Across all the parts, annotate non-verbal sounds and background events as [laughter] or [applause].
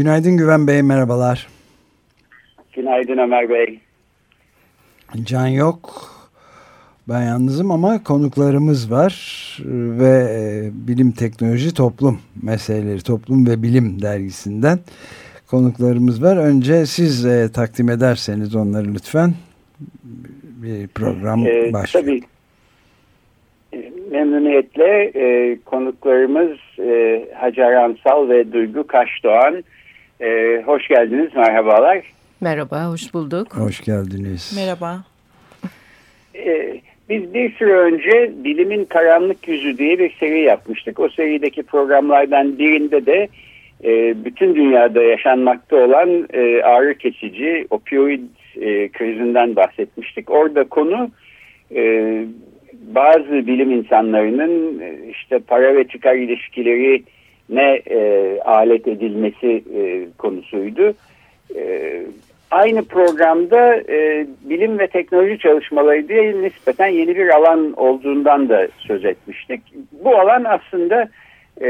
Günaydın Güven Bey, merhabalar. Günaydın Ömer Bey. Can yok. Ben yalnızım ama konuklarımız var ve e, Bilim Teknoloji Toplum meseleleri, Toplum ve Bilim dergisinden konuklarımız var. Önce siz e, takdim ederseniz onları lütfen bir program ee, başlıyor. Tabii. Memnuniyetle e, konuklarımız e, Hacer Ansal ve Duygu Kaşdoğan. E, hoş geldiniz, merhabalar. Merhaba, hoş bulduk. Hoş geldiniz. Merhaba. E, biz bir süre önce Bilimin Karanlık Yüzü diye bir seri yapmıştık. O serideki programlardan birinde de e, bütün dünyada yaşanmakta olan e, ağrı kesici opioid e, krizinden bahsetmiştik. Orada konu e, bazı bilim insanlarının e, işte para ve çıkar ilişkileri ne e, alet edilmesi e, konusuydu. E, aynı programda e, bilim ve teknoloji çalışmaları diye nispeten yeni bir alan olduğundan da söz etmiştik. Bu alan aslında e,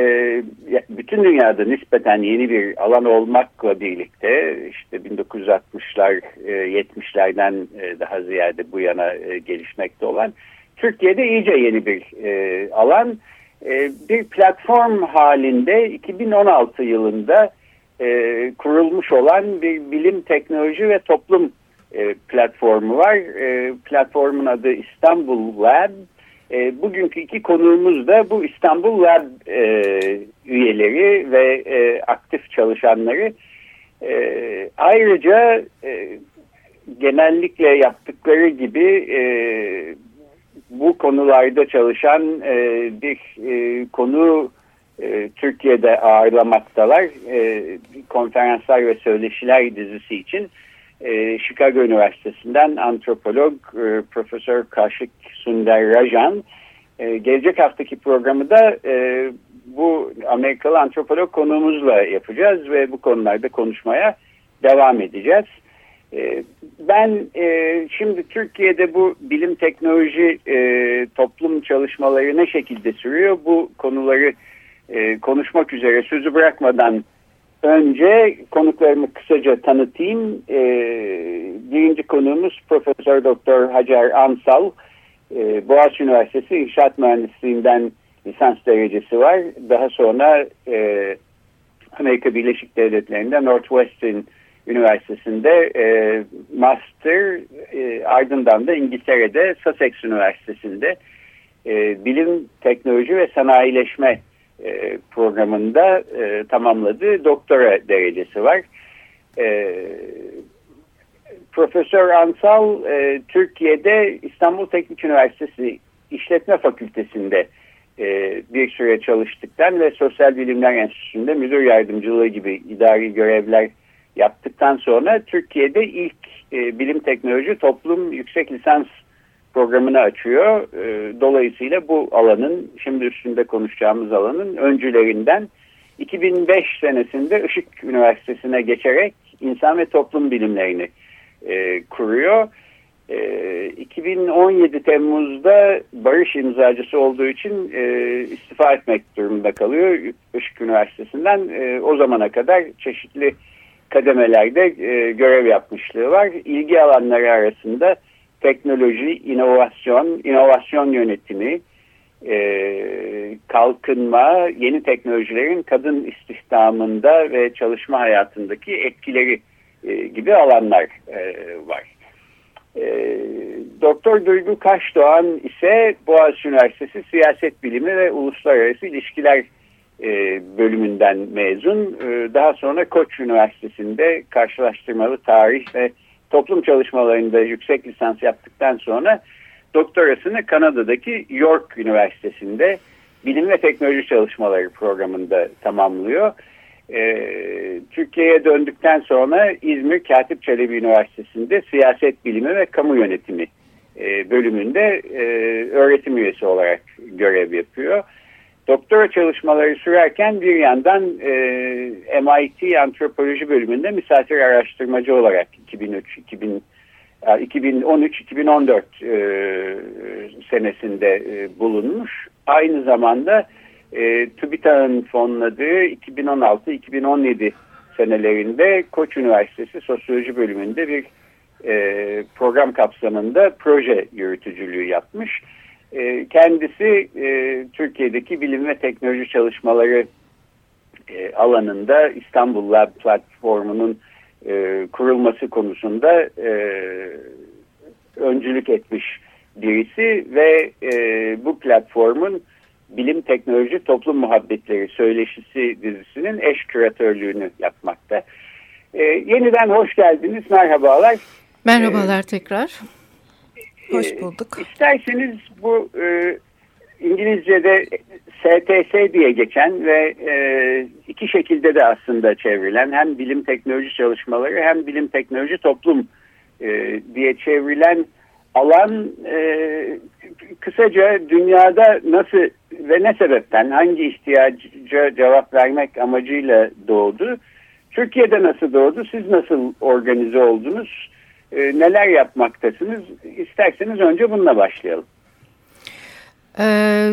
bütün dünyada nispeten yeni bir alan olmakla birlikte işte 1960'lar e, 70'lerden e, daha ziyade bu yana e, gelişmekte olan Türkiye'de iyice yeni bir e, alan. E, bir platform halinde 2016 yılında e, kurulmuş olan bir bilim, teknoloji ve toplum e, platformu var. E, platformun adı İstanbul Lab. Bugünkü iki konuğumuz da bu İstanbul Lab üyeleri ve aktif çalışanları. Ayrıca genellikle yaptıkları gibi e, bu konularda çalışan e, bir e, konu e, Türkiye'de ağırlamaktalar. E, konferanslar ve söyleşiler dizisi için e, Chicago Üniversitesi'nden antropolog e, Profesör Kaşık Sunder Rajan. E, gelecek haftaki programı da e, bu Amerikalı antropolog konuğumuzla yapacağız ve bu konularda konuşmaya devam edeceğiz. E, ben e, şimdi Türkiye'de bu bilim teknoloji e, toplum çalışmaları ne şekilde sürüyor bu konuları e, konuşmak üzere sözü bırakmadan Önce konuklarımı kısaca tanıtayım. Ee, birinci konuğumuz Profesör Doktor Hacer Ansal. Ee, Boğaziçi Üniversitesi İnşaat Mühendisliğinden lisans derecesi var. Daha sonra e, Amerika Birleşik Devletleri'nde Northwestern Üniversitesi'nde e, master e, ardından da İngiltere'de Sussex Üniversitesi'nde e, bilim, teknoloji ve sanayileşme e, programında e, tamamladığı doktora derecesi var. E, Profesör Ansal e, Türkiye'de İstanbul Teknik Üniversitesi İşletme Fakültesi'nde e, bir süre çalıştıktan ve Sosyal Bilimler Enstitüsü'nde müdür yardımcılığı gibi idari görevler yaptıktan sonra Türkiye'de ilk e, bilim teknoloji toplum yüksek lisans programını açıyor. E, dolayısıyla bu alanın, şimdi üstünde konuşacağımız alanın öncülerinden 2005 senesinde Işık Üniversitesi'ne geçerek insan ve toplum bilimlerini e, kuruyor. E, 2017 Temmuz'da barış imzacısı olduğu için e, istifa etmek durumunda kalıyor Işık Üniversitesi'nden. E, o zamana kadar çeşitli kademelerde e, görev yapmışlığı var. İlgi alanları arasında teknoloji, inovasyon, inovasyon yönetimi, e, kalkınma, yeni teknolojilerin kadın istihdamında ve çalışma hayatındaki etkileri e, gibi alanlar e, var. E, Doktor Duygu Kaşdoğan ise Boğaziçi Üniversitesi Siyaset Bilimi ve Uluslararası İlişkiler e, bölümünden mezun. E, daha sonra Koç Üniversitesi'nde karşılaştırmalı tarih ve toplum çalışmalarında yüksek lisans yaptıktan sonra doktorasını Kanada'daki York Üniversitesi'nde bilim ve teknoloji çalışmaları programında tamamlıyor. E, Türkiye'ye döndükten sonra İzmir Katip Çelebi Üniversitesi'nde siyaset bilimi ve kamu yönetimi bölümünde öğretim üyesi olarak görev yapıyor. Doktora çalışmaları sürerken bir yandan e, MIT Antropoloji bölümünde misafir araştırmacı olarak 2003 2000 2013-2014 e, senesinde e, bulunmuş. Aynı zamanda e, TÜBİTAK'ın fonladığı 2016-2017 senelerinde Koç Üniversitesi Sosyoloji bölümünde bir e, program kapsamında proje yürütücülüğü yapmış. E, kendisi e, Türkiye'deki bilim ve teknoloji çalışmaları e, alanında İstanbul Lab platformunun kurulması konusunda öncülük etmiş birisi ve bu platformun Bilim Teknoloji Toplum Muhabbetleri Söyleşisi dizisinin eş küratörlüğünü yapmakta. Yeniden hoş geldiniz, merhabalar. Merhabalar tekrar. Hoş bulduk. E, isterseniz bu e, İngilizce'de STS diye geçen ve e, iki şekilde de aslında çevrilen hem bilim teknoloji çalışmaları hem bilim teknoloji toplum e, diye çevrilen alan e, kısaca dünyada nasıl ve ne sebepten hangi ihtiyaca cevap vermek amacıyla doğdu? Türkiye'de nasıl doğdu? Siz nasıl organize oldunuz? E, neler yapmaktasınız? İsterseniz önce bununla başlayalım. Ee,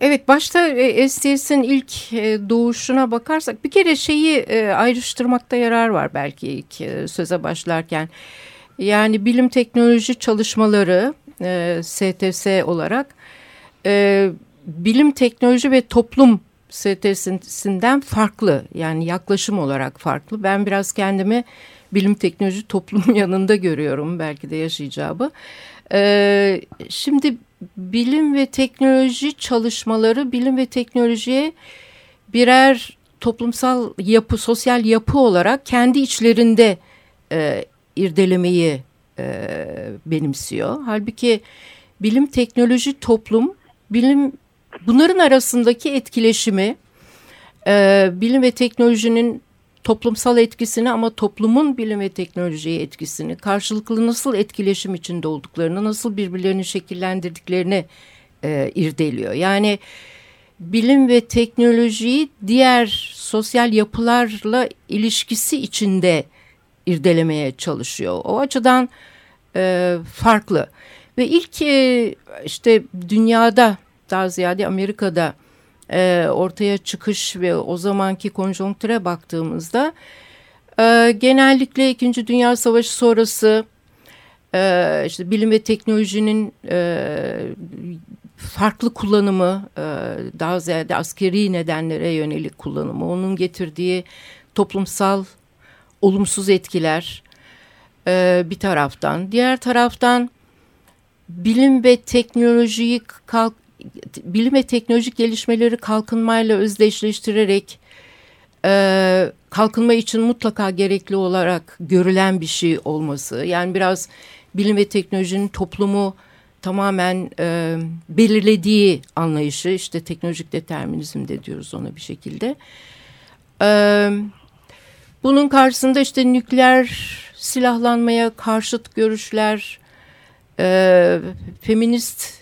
evet başta e, STS'in ilk e, doğuşuna bakarsak bir kere şeyi e, ayrıştırmakta yarar var belki ilk söze başlarken. Yani bilim teknoloji çalışmaları STS olarak bilim teknoloji ve toplum STS'inden farklı yani yaklaşım olarak farklı. Ben biraz kendimi bilim teknoloji toplum [laughs] yanında görüyorum belki de yaşayacağımı. Ee, şimdi bilim ve teknoloji çalışmaları bilim ve teknolojiye birer toplumsal yapı, sosyal yapı olarak kendi içlerinde e, irdelemeyi e, benimsiyor. Halbuki bilim, teknoloji, toplum, bilim bunların arasındaki etkileşimi, e, bilim ve teknolojinin toplumsal etkisini ama toplumun bilim ve teknolojiye etkisini, karşılıklı nasıl etkileşim içinde olduklarını, nasıl birbirlerini şekillendirdiklerini e, irdeliyor. Yani bilim ve teknolojiyi diğer sosyal yapılarla ilişkisi içinde irdelemeye çalışıyor. O açıdan e, farklı. Ve ilk e, işte dünyada daha ziyade Amerika'da e, ortaya çıkış ve o zamanki konjonktüre baktığımızda e, genellikle İkinci Dünya Savaşı sonrası e, işte bilim ve teknolojinin e, farklı kullanımı e, daha ziyade askeri nedenlere yönelik kullanımı onun getirdiği toplumsal olumsuz etkiler e, bir taraftan. Diğer taraftan bilim ve teknolojiyi kalk, bilim ve teknolojik gelişmeleri kalkınmayla özdeşleştirerek e, kalkınma için mutlaka gerekli olarak görülen bir şey olması. Yani biraz bilim ve teknolojinin toplumu tamamen e, belirlediği anlayışı işte teknolojik determinizm de diyoruz ona bir şekilde. E, bunun karşısında işte nükleer silahlanmaya karşıt görüşler, e, feminist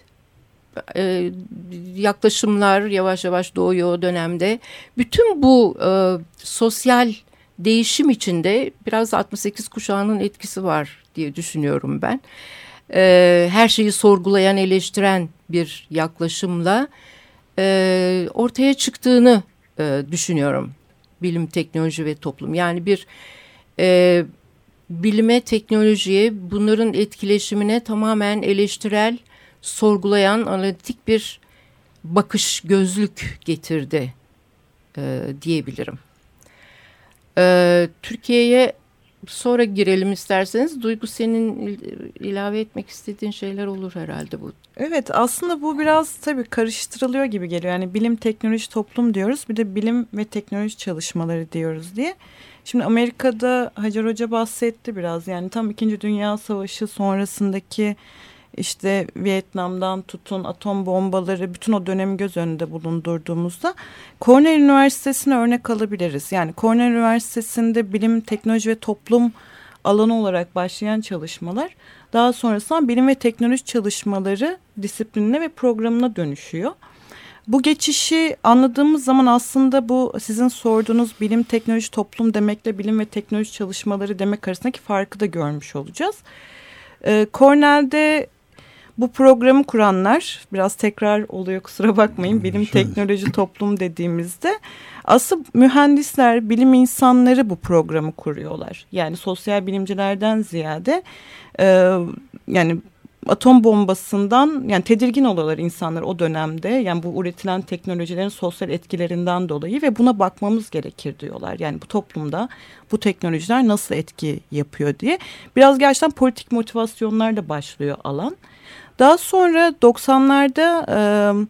e, yaklaşımlar yavaş yavaş doğuyor o dönemde. Bütün bu e, sosyal değişim içinde biraz 68 kuşağının etkisi var diye düşünüyorum ben. E, her şeyi sorgulayan, eleştiren bir yaklaşımla e, ortaya çıktığını e, düşünüyorum. Bilim, teknoloji ve toplum. Yani bir e, bilime, teknolojiye, bunların etkileşimine tamamen eleştirel sorgulayan analitik bir bakış gözlük getirdi e, diyebilirim. E, Türkiye'ye sonra girelim isterseniz. Duygu senin ilave etmek istediğin şeyler olur herhalde bu. Evet aslında bu biraz tabii karıştırılıyor gibi geliyor. Yani bilim, teknoloji, toplum diyoruz. Bir de bilim ve teknoloji çalışmaları diyoruz diye. Şimdi Amerika'da Hacer Hoca bahsetti biraz. Yani tam İkinci Dünya Savaşı sonrasındaki işte Vietnam'dan tutun atom bombaları bütün o dönemi göz önünde bulundurduğumuzda Cornell Üniversitesi'ne örnek alabiliriz. Yani Cornell Üniversitesi'nde bilim, teknoloji ve toplum alanı olarak başlayan çalışmalar daha sonrasında bilim ve teknoloji çalışmaları disiplinine ve programına dönüşüyor. Bu geçişi anladığımız zaman aslında bu sizin sorduğunuz bilim, teknoloji, toplum demekle bilim ve teknoloji çalışmaları demek arasındaki farkı da görmüş olacağız. Ee, Cornell'de bu programı kuranlar biraz tekrar oluyor kusura bakmayın bilim teknoloji toplum dediğimizde aslında mühendisler bilim insanları bu programı kuruyorlar. Yani sosyal bilimcilerden ziyade e, yani atom bombasından yani tedirgin oluyorlar insanlar o dönemde. Yani bu üretilen teknolojilerin sosyal etkilerinden dolayı ve buna bakmamız gerekir diyorlar. Yani bu toplumda bu teknolojiler nasıl etki yapıyor diye. Biraz gerçekten politik motivasyonlarla başlıyor alan. Daha sonra 90'larda e,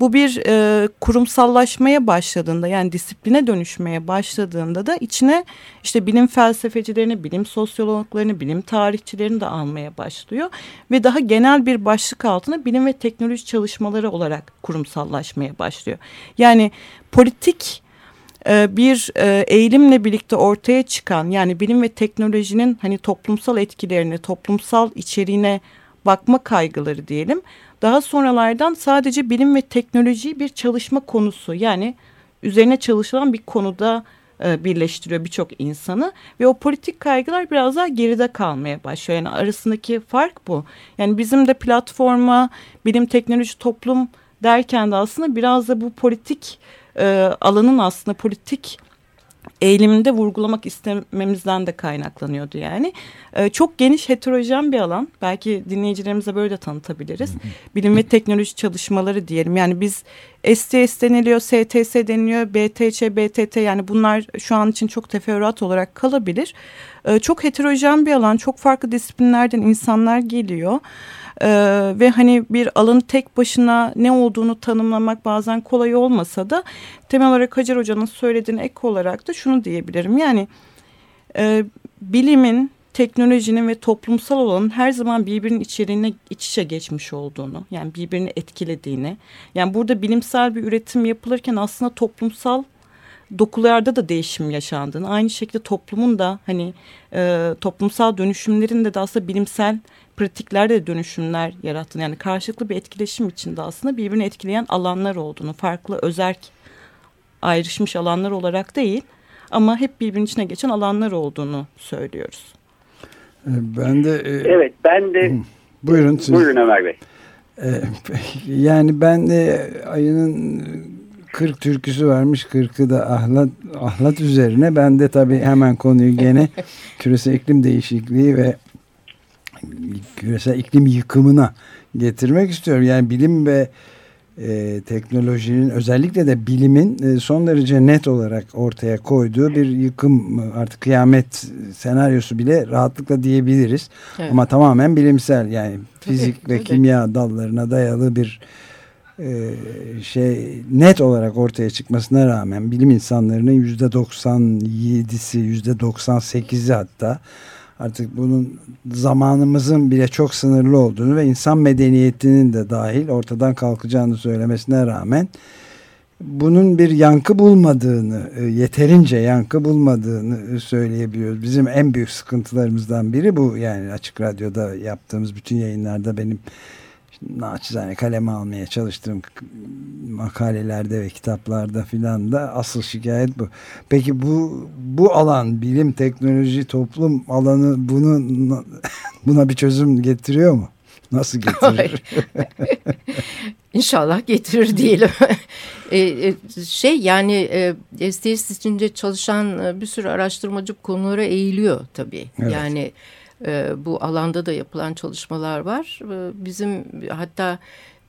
bu bir e, kurumsallaşmaya başladığında yani disipline dönüşmeye başladığında da içine işte bilim felsefecilerini, bilim sosyologlarını, bilim tarihçilerini de almaya başlıyor. Ve daha genel bir başlık altına bilim ve teknoloji çalışmaları olarak kurumsallaşmaya başlıyor. Yani politik e, bir e, eğilimle birlikte ortaya çıkan yani bilim ve teknolojinin hani toplumsal etkilerini, toplumsal içeriğine bakma kaygıları diyelim. Daha sonralardan sadece bilim ve teknolojiyi bir çalışma konusu yani üzerine çalışılan bir konuda e, birleştiriyor birçok insanı ve o politik kaygılar biraz daha geride kalmaya başlıyor. Yani arasındaki fark bu. Yani bizim de platforma bilim teknoloji toplum derken de aslında biraz da bu politik e, alanın aslında politik eğiliminde vurgulamak istememizden de kaynaklanıyordu yani. Ee, çok geniş heterojen bir alan. Belki dinleyicilerimize böyle de tanıtabiliriz. Bilim ve teknoloji çalışmaları diyelim. Yani biz STS deniliyor, STS deniliyor, BTC, BTT yani bunlar şu an için çok teferruat olarak kalabilir. Ee, çok heterojen bir alan. Çok farklı disiplinlerden insanlar geliyor. Ee, ve hani bir alanı tek başına ne olduğunu tanımlamak bazen kolay olmasa da temel olarak Hacer Hoca'nın söylediğine ek olarak da şunu diyebilirim. Yani e, bilimin, teknolojinin ve toplumsal olanın her zaman birbirinin içeriğine iç içe geçmiş olduğunu, yani birbirini etkilediğini, yani burada bilimsel bir üretim yapılırken aslında toplumsal dokularda da değişim yaşandığını, aynı şekilde toplumun da hani e, toplumsal dönüşümlerinde de aslında bilimsel pratiklerde de dönüşümler yarattığını, yani karşılıklı bir etkileşim içinde aslında birbirini etkileyen alanlar olduğunu, farklı özerk ayrışmış alanlar olarak değil ama hep birbirinin içine geçen alanlar olduğunu söylüyoruz. Ben de... E, evet ben de... Buyurun siz. Buyurun Ömer Bey. E, [laughs] yani ben de ayının 40 türküsü varmış 40'ı da ahlat, ahlat üzerine. Ben de tabii hemen konuyu gene [laughs] küresel iklim değişikliği ve küresel iklim yıkımına getirmek istiyorum. Yani bilim ve e, teknolojinin özellikle de bilimin e, son derece net olarak ortaya koyduğu bir yıkım artık kıyamet senaryosu bile rahatlıkla diyebiliriz. Evet. Ama tamamen bilimsel yani fizik ve kimya dallarına dayalı bir e, şey net olarak ortaya çıkmasına rağmen bilim insanlarının yüzde 97'si yüzde 98'i hatta artık bunun zamanımızın bile çok sınırlı olduğunu ve insan medeniyetinin de dahil ortadan kalkacağını söylemesine rağmen bunun bir yankı bulmadığını, e, yeterince yankı bulmadığını söyleyebiliyoruz. Bizim en büyük sıkıntılarımızdan biri bu. Yani Açık Radyo'da yaptığımız bütün yayınlarda benim naçizane kaleme almaya çalıştığım makalelerde ve kitaplarda filan da asıl şikayet bu. Peki bu bu alan bilim, teknoloji, toplum alanı bunu [laughs] buna bir çözüm getiriyor mu? Nasıl getirir? [laughs] İnşallah getirir diyelim. [laughs] E, e, şey yani e, STS içinde çalışan e, bir sürü araştırmacı konulara eğiliyor tabii. Evet. Yani e, bu alanda da yapılan çalışmalar var. E, bizim hatta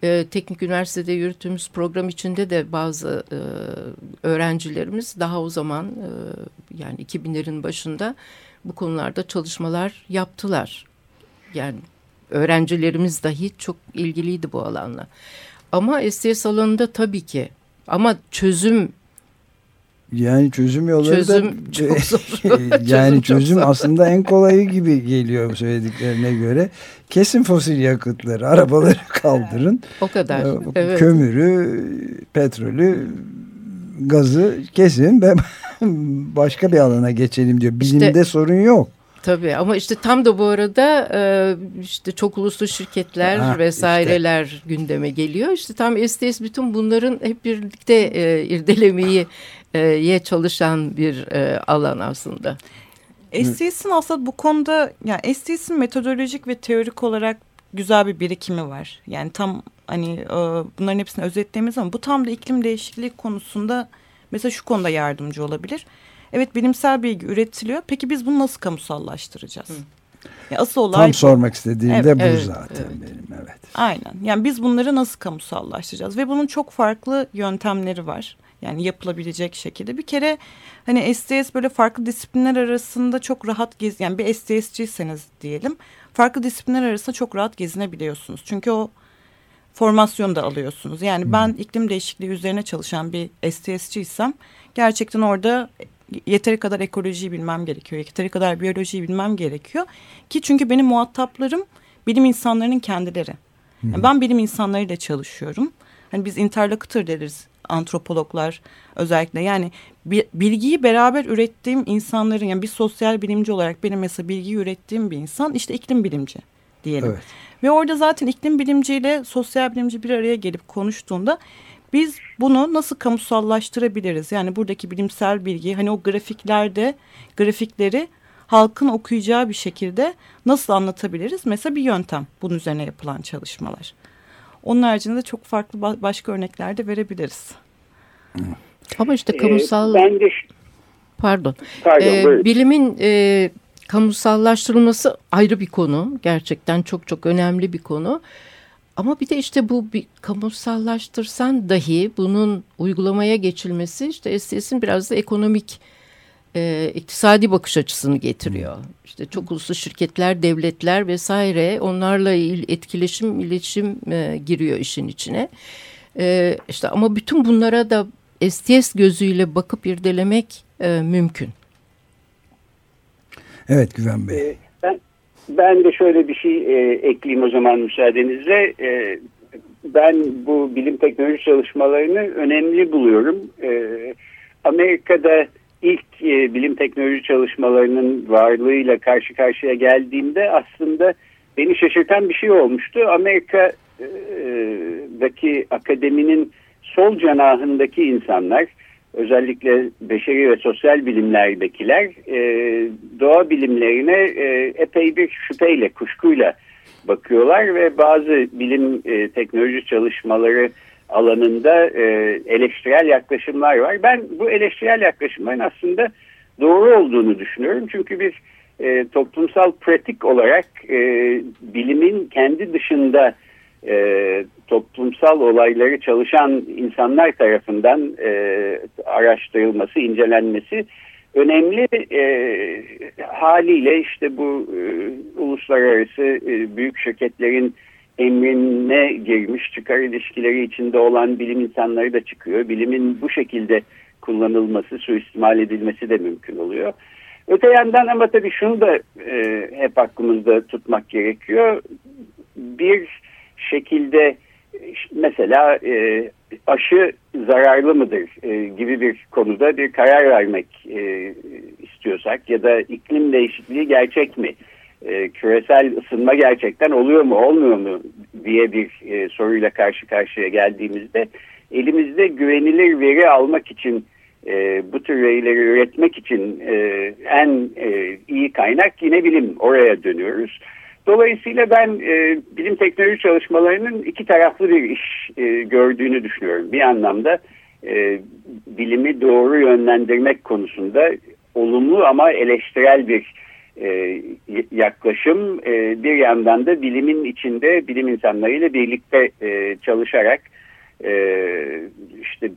e, Teknik Üniversitede yürüttüğümüz program içinde de bazı e, öğrencilerimiz daha o zaman e, yani 2000'lerin başında bu konularda çalışmalar yaptılar. Yani öğrencilerimiz dahi çok ilgiliydi bu alanla. Ama STS alanında tabii ki ama çözüm Yani çözüm yolları çözüm da [laughs] çok zor. yani çözüm, çözüm zor. aslında en kolayı gibi geliyor söylediklerine göre. Kesin fosil yakıtları, arabaları [laughs] kaldırın. O kadar. Ee, Evet. Kömürü, petrolü, gazı kesin ve [laughs] başka bir alana geçelim diyor. Bilimde İşte- sorun yok. Tabii ama işte tam da bu arada e, işte çok uluslu şirketler Ha, vesaireler gündeme geliyor. İşte tam STS bütün bunların hep birlikte e, irdelemeye e, ye çalışan bir alan aslında. STS'in aslında bu konuda yani STS'in metodolojik ve teorik olarak güzel bir birikimi var. Yani tam hani e, bunların hepsini özetleyemeyiz ama bu tam da iklim değişikliği konusunda mesela şu konuda yardımcı olabilir. Evet bilimsel bilgi üretiliyor. Peki biz bunu nasıl kamusallaştıracağız? Ya asıl olay Tam bu. sormak istediğim de Evet, bu evet, zaten evet. benim evet. Aynen. Yani biz bunları nasıl kamusallaştıracağız? Ve bunun çok farklı yöntemleri var. Yani yapılabilecek şekilde. Bir kere hani STS böyle farklı disiplinler arasında çok rahat gez yani bir STS'ciyseniz diyelim farklı disiplinler arasında çok rahat gezinebiliyorsunuz. Çünkü o formasyonu da alıyorsunuz. Yani ben iklim değişikliği üzerine çalışan bir STS'ciysem gerçekten orada yeteri kadar ekolojiyi bilmem gerekiyor. Yeteri kadar biyolojiyi bilmem gerekiyor. Ki çünkü benim muhataplarım bilim insanlarının kendileri. Yani ben bilim insanlarıyla çalışıyorum. Hani biz interlocutor deriz antropologlar özellikle. Yani bi- bilgiyi beraber ürettiğim insanların yani bir sosyal bilimci olarak benim mesela bilgiyi ürettiğim bir insan işte iklim bilimci diyelim. Evet. Ve orada zaten iklim bilimciyle sosyal bilimci bir araya gelip konuştuğunda biz bunu nasıl kamusallaştırabiliriz? Yani buradaki bilimsel bilgi hani o grafiklerde grafikleri halkın okuyacağı bir şekilde nasıl anlatabiliriz? Mesela bir yöntem bunun üzerine yapılan çalışmalar. Onun haricinde de çok farklı ba- başka örnekler de verebiliriz. Ama işte Ee, kamusal ben de pardon pardon Ee, buyurun. bilimin e, kamusallaştırılması ayrı bir konu. Gerçekten çok çok önemli bir konu. Ama bir de işte bu bir kamusallaştırsan dahi bunun uygulamaya geçilmesi işte STS'in biraz da ekonomik e, iktisadi bakış açısını getiriyor. İşte çok uluslu şirketler, devletler vesaire onlarla il- etkileşim, iletişim e, giriyor işin içine. E, işte ama bütün bunlara da STS gözüyle bakıp irdelemek e, mümkün. Evet Güven Bey. Ee, Ben ben de şöyle bir şey e, ekleyeyim o zaman müsaadenizle. E, ben bu bilim teknoloji çalışmalarını önemli buluyorum. E, Amerika'da ilk e, bilim teknoloji çalışmalarının varlığıyla karşı karşıya geldiğimde aslında beni şaşırtan bir şey olmuştu. Amerika'daki akademinin sol cenahındaki insanlar özellikle beşeri ve sosyal bilimlerdekiler e, doğa bilimlerine e, epey bir şüpheyle, kuşkuyla bakıyorlar ve bazı bilim e, teknoloji çalışmaları alanında e, eleştirel yaklaşımlar var. Ben bu eleştirel yaklaşımların aslında doğru olduğunu düşünüyorum. Çünkü bir e, toplumsal pratik olarak e, bilimin kendi dışında e, toplumsal olayları çalışan insanlar tarafından e, araştırılması, incelenmesi önemli e, haliyle işte bu e, uluslararası e, büyük şirketlerin emrine girmiş çıkar ilişkileri içinde olan bilim insanları da çıkıyor. Bilimin bu şekilde kullanılması, suistimal edilmesi de mümkün oluyor. Öte yandan ama tabii şunu da e, hep aklımızda tutmak gerekiyor. Bir şekilde mesela e, aşı zararlı mıdır e, gibi bir konuda bir karar vermek e, istiyorsak ya da iklim değişikliği gerçek mi? E, küresel ısınma gerçekten oluyor mu olmuyor mu diye bir e, soruyla karşı karşıya geldiğimizde elimizde güvenilir veri almak için e, bu tür verileri üretmek için e, en e, iyi kaynak yine bilim oraya dönüyoruz. Dolayısıyla ben e, bilim teknoloji çalışmalarının iki taraflı bir iş e, gördüğünü düşünüyorum. Bir anlamda e, bilimi doğru yönlendirmek konusunda olumlu ama eleştirel bir e, yaklaşım. E, bir yandan da bilimin içinde bilim insanlarıyla birlikte e, çalışarak e, işte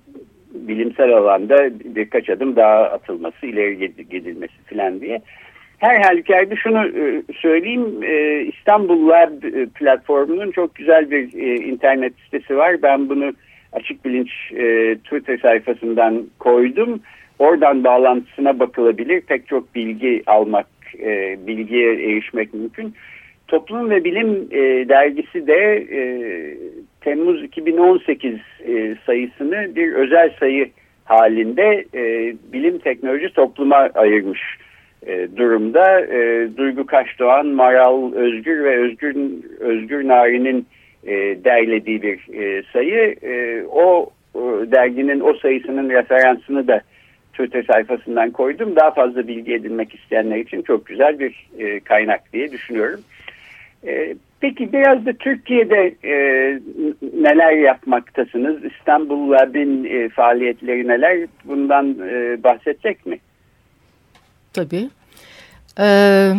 bilimsel alanda birkaç adım daha atılması, ileri gidilmesi falan diye. Her halükarda şunu e, söyleyeyim, e, İstanbul Lab e, platformunun çok güzel bir internet sitesi var. Ben bunu Açık Bilinç Twitter sayfasından koydum. oradan bağlantısına bakılabilir. Pek çok bilgi almak, e, bilgiye erişmek mümkün. Toplum ve Bilim e, dergisi de e, Temmuz 2018 e, sayısını bir özel sayı halinde e, bilim teknoloji topluma ayırmış e, durumda. E, Duygu Kaşdoğan, Maral Özgür ve Özgür, Özgür Nari'nin e, derlediği bir e, sayı. E, o e, derginin o sayısının referansını da Twitter sayfasından koydum. Daha fazla bilgi edinmek isteyenler için çok güzel bir e, kaynak diye düşünüyorum. E, peki biraz da Türkiye'de e, neler yapmaktasınız? İstanbul Lab'in e, faaliyetleri neler? Bundan e, bahsedecek mi? Tabii. Ee,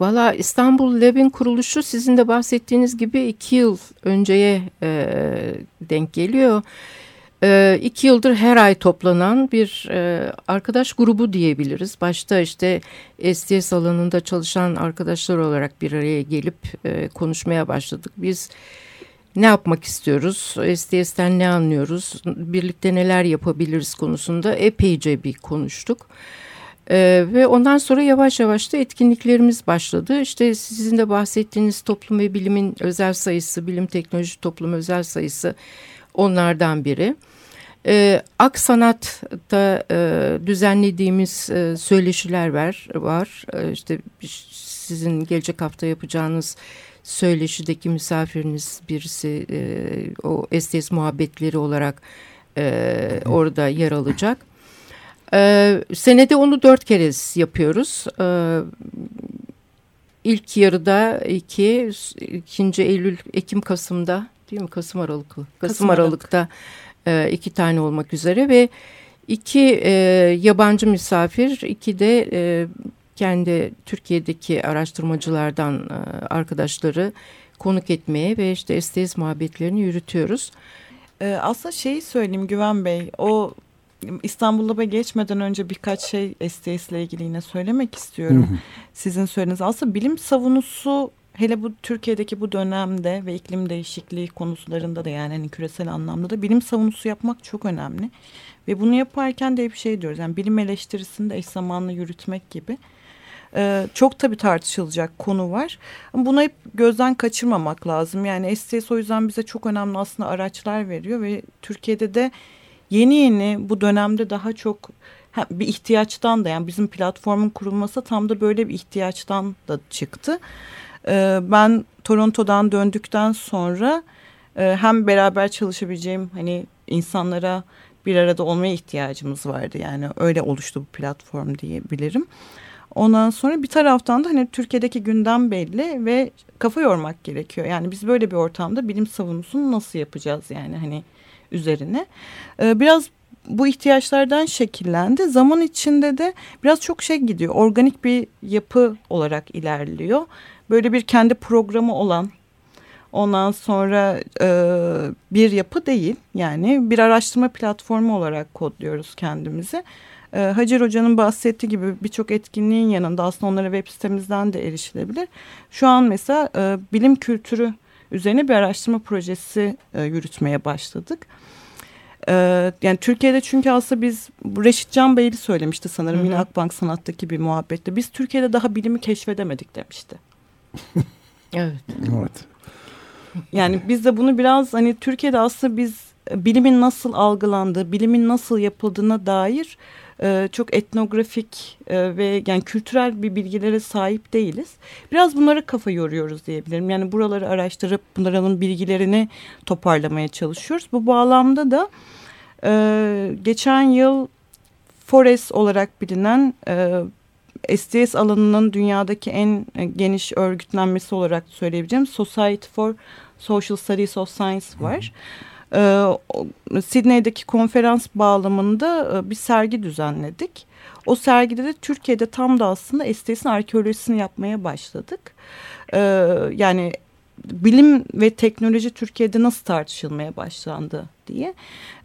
Valla İstanbul Lab'in kuruluşu sizin de bahsettiğiniz gibi iki yıl önceye e, denk geliyor. E, iki yıldır her ay toplanan bir e, arkadaş grubu diyebiliriz. Başta işte STS alanında çalışan arkadaşlar olarak bir araya gelip e, konuşmaya başladık. Biz ne yapmak istiyoruz, STS'ten ne anlıyoruz, birlikte neler yapabiliriz konusunda epeyce bir konuştuk. Ee, ve ondan sonra yavaş yavaş da etkinliklerimiz başladı. İşte sizin de bahsettiğiniz toplum ve bilimin özel sayısı, bilim teknoloji toplum özel sayısı onlardan biri. Ee, Aksanat'ta e, düzenlediğimiz e, söyleşiler var. var. E, işte sizin gelecek hafta yapacağınız söyleşideki misafiriniz birisi e, o STS muhabbetleri olarak e, orada yer alacak. Ee, senede onu dört kere yapıyoruz. Ee, ilk yarıda iki, ikinci Eylül, Ekim, Kasım'da değil mi? Kasım Aralıklı. Kasım, Kasım Aralık'ta e, iki tane olmak üzere ve iki e, yabancı misafir, iki de e, kendi Türkiye'deki araştırmacılardan e, arkadaşları konuk etmeye ve işte STS muhabbetlerini yürütüyoruz. Ee, aslında şeyi söyleyeyim Güven Bey, o İstanbul'a geçmeden önce birkaç şey STS ile ilgili yine söylemek istiyorum. Hı hı. Sizin söylediğiniz aslında bilim savunusu hele bu Türkiye'deki bu dönemde ve iklim değişikliği konularında da yani hani küresel anlamda da bilim savunusu yapmak çok önemli. Ve bunu yaparken de bir şey diyoruz. Yani bilim eleştirisini de eş zamanlı yürütmek gibi. Ee, çok tabii tartışılacak konu var. Ama bunu hep gözden kaçırmamak lazım. Yani STS o yüzden bize çok önemli aslında araçlar veriyor ve Türkiye'de de yeni yeni bu dönemde daha çok bir ihtiyaçtan da yani bizim platformun kurulması tam da böyle bir ihtiyaçtan da çıktı. Ee, ben Toronto'dan döndükten sonra e, hem beraber çalışabileceğim hani insanlara bir arada olmaya ihtiyacımız vardı. Yani öyle oluştu bu platform diyebilirim. Ondan sonra bir taraftan da hani Türkiye'deki gündem belli ve kafa yormak gerekiyor. Yani biz böyle bir ortamda bilim savunusunu nasıl yapacağız yani hani üzerine. Ee, biraz bu ihtiyaçlardan şekillendi. Zaman içinde de biraz çok şey gidiyor. Organik bir yapı olarak ilerliyor. Böyle bir kendi programı olan ondan sonra e, bir yapı değil. Yani bir araştırma platformu olarak kodluyoruz kendimizi. E, Hacer Hoca'nın bahsettiği gibi birçok etkinliğin yanında aslında onlara web sitemizden de erişilebilir. Şu an mesela e, bilim kültürü üzerine bir araştırma projesi e, yürütmeye başladık. E, yani Türkiye'de çünkü aslında biz Reşit Can Beyli söylemişti sanırım Hı -hı. yine Akbank Sanat'taki bir muhabbette. Biz Türkiye'de daha bilimi keşfedemedik demişti. Evet. Evet. Yani biz de bunu biraz hani Türkiye'de aslında biz bilimin nasıl algılandığı, bilimin nasıl yapıldığına dair e, çok etnografik e, ve yani kültürel bir bilgilere sahip değiliz. Biraz bunlara kafa yoruyoruz diyebilirim. Yani buraları araştırıp bunların bilgilerini toparlamaya çalışıyoruz. Bu bağlamda da e, geçen yıl Forest olarak bilinen e, STS alanının dünyadaki en geniş örgütlenmesi olarak söyleyebileceğim Society for Social Studies of Science var. Hı hı. E, Sydney'deki konferans bağlamında e, bir sergi düzenledik. O sergide de Türkiye'de tam da aslında Estes'in arkeolojisini yapmaya başladık. E, yani bilim ve teknoloji Türkiye'de nasıl tartışılmaya başlandı diye.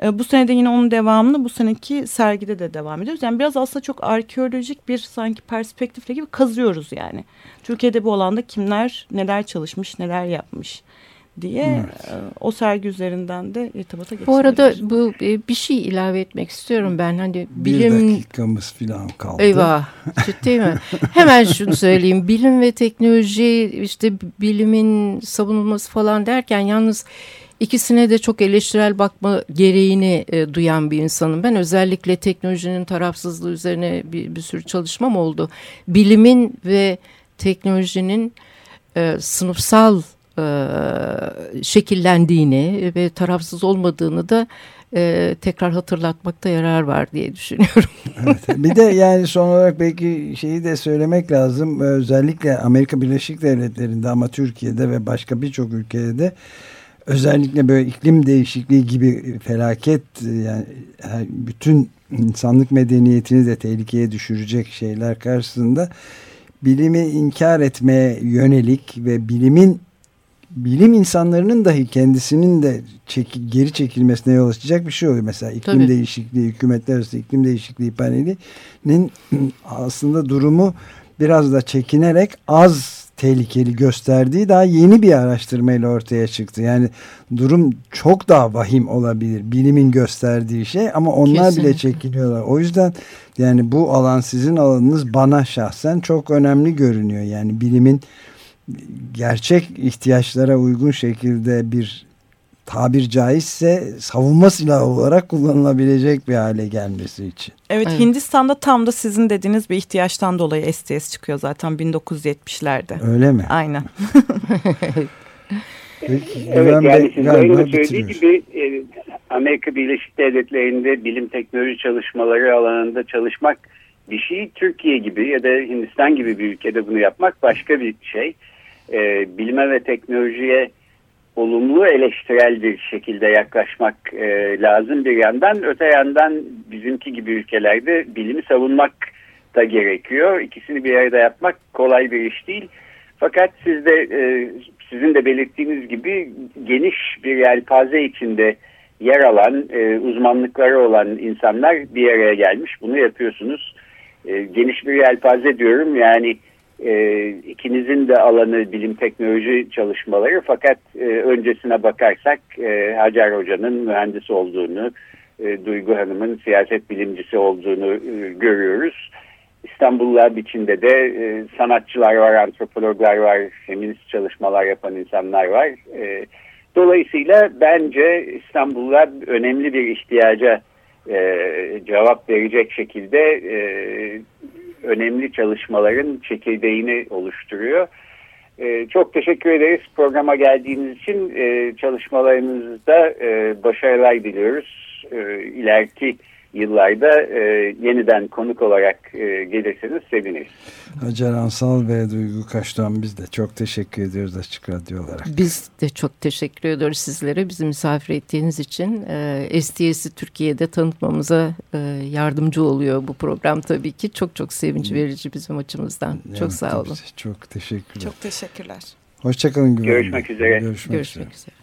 E, bu sene de yine onun devamını bu seneki sergide de devam ediyoruz. Yani biraz aslında çok arkeolojik bir sanki perspektifle gibi kazıyoruz yani. Türkiye'de bu alanda kimler neler çalışmış, neler yapmış diye evet. E, o sergi üzerinden de irtibata geçebiliriz. Bu arada bu e, bir şey ilave etmek istiyorum ben. Hani bilim... Bir dakikamız falan kaldı. Eyvah ciddi mi? Hemen şunu söyleyeyim. Bilim ve teknoloji işte bilimin savunulması falan derken yalnız İkisine de çok eleştirel bakma gereğini e, duyan bir insanım. Ben özellikle teknolojinin tarafsızlığı üzerine bir, bir sürü çalışmam oldu. Bilimin ve teknolojinin e, sınıfsal e, şekillendiğini ve tarafsız olmadığını da e, tekrar hatırlatmakta yarar var diye düşünüyorum. [laughs] evet, bir de yani son olarak belki şeyi de söylemek lazım. Özellikle Amerika Birleşik Devletleri'nde ama Türkiye'de ve başka birçok ülkede de özellikle böyle iklim değişikliği gibi felaket yani bütün insanlık medeniyetini de tehlikeye düşürecek şeyler karşısında bilimi inkar etmeye yönelik ve bilimin bilim insanlarının dahi kendisinin de çek, geri çekilmesine yol açacak bir şey oluyor. Mesela iklim Tabii. değişikliği, hükümetler arası iklim değişikliği panelinin aslında durumu biraz da çekinerek az tehlikeli gösterdiği daha yeni bir araştırmayla ortaya çıktı. Yani durum çok daha vahim olabilir. Bilimin gösterdiği şey ama onlar Kesinlikle. bile çekiniyorlar. O yüzden yani bu alan sizin alanınız bana şahsen çok önemli görünüyor. Yani bilimin gerçek ihtiyaçlara uygun şekilde bir tabir caizse savunma silahı olarak kullanılabilecek bir hale gelmesi için. Evet, evet Hindistan'da tam da sizin dediğiniz bir ihtiyaçtan dolayı STS çıkıyor zaten 1970'lerde. Öyle mi? Aynen. [laughs] Peki, evet yani sizlerin de söylediği gibi e, Amerika Birleşik Devletleri'nde bilim teknoloji çalışmaları alanında çalışmak bir şey. Türkiye gibi ya da Hindistan gibi bir ülkede bunu yapmak başka bir şey. E, bilime ve teknolojiye olumlu eleştirel bir şekilde yaklaşmak e, lazım bir yandan. Öte yandan bizimki gibi ülkelerde bilimi savunmak da gerekiyor. İkisini bir arada yapmak kolay bir iş değil. Fakat siz de e, sizin de belirttiğiniz gibi geniş bir yelpaze içinde yer alan, e, uzmanlıkları olan insanlar bir araya gelmiş. Bunu yapıyorsunuz. E, geniş bir yelpaze diyorum yani e, ikinizin de alanı bilim teknoloji çalışmaları fakat e, öncesine bakarsak e, Hacer Hoca'nın mühendis olduğunu, e, Duygu Hanım'ın siyaset bilimcisi olduğunu e, görüyoruz. İstanbul'la biçimde de e, sanatçılar var, antropologlar var, feminist çalışmalar yapan insanlar var. E, dolayısıyla bence İstanbul'la önemli bir ihtiyaca e, cevap verecek şekilde e, önemli çalışmaların çekirdeğini oluşturuyor. E, çok teşekkür ederiz programa geldiğiniz için. E, çalışmalarınızda e, başarılar diliyoruz. E, ileriki yıllarda e, yeniden konuk olarak e, gelirseniz seviniriz. Hacer Ansal ve Duygu Kaştan biz de çok teşekkür ediyoruz Açık Radyo olarak. Biz de çok teşekkür ediyoruz sizlere bizi misafir ettiğiniz için. E, STS'i Türkiye'de tanıtmamıza e, yardımcı oluyor bu program tabii ki. Çok çok sevinç verici bizim açımızdan. Yani, çok sağ olun. Çok teşekkürler. Çok teşekkürler. Hoşçakalın. Görüşmek üzere. Görüşmek, Görüşmek üzere. üzere.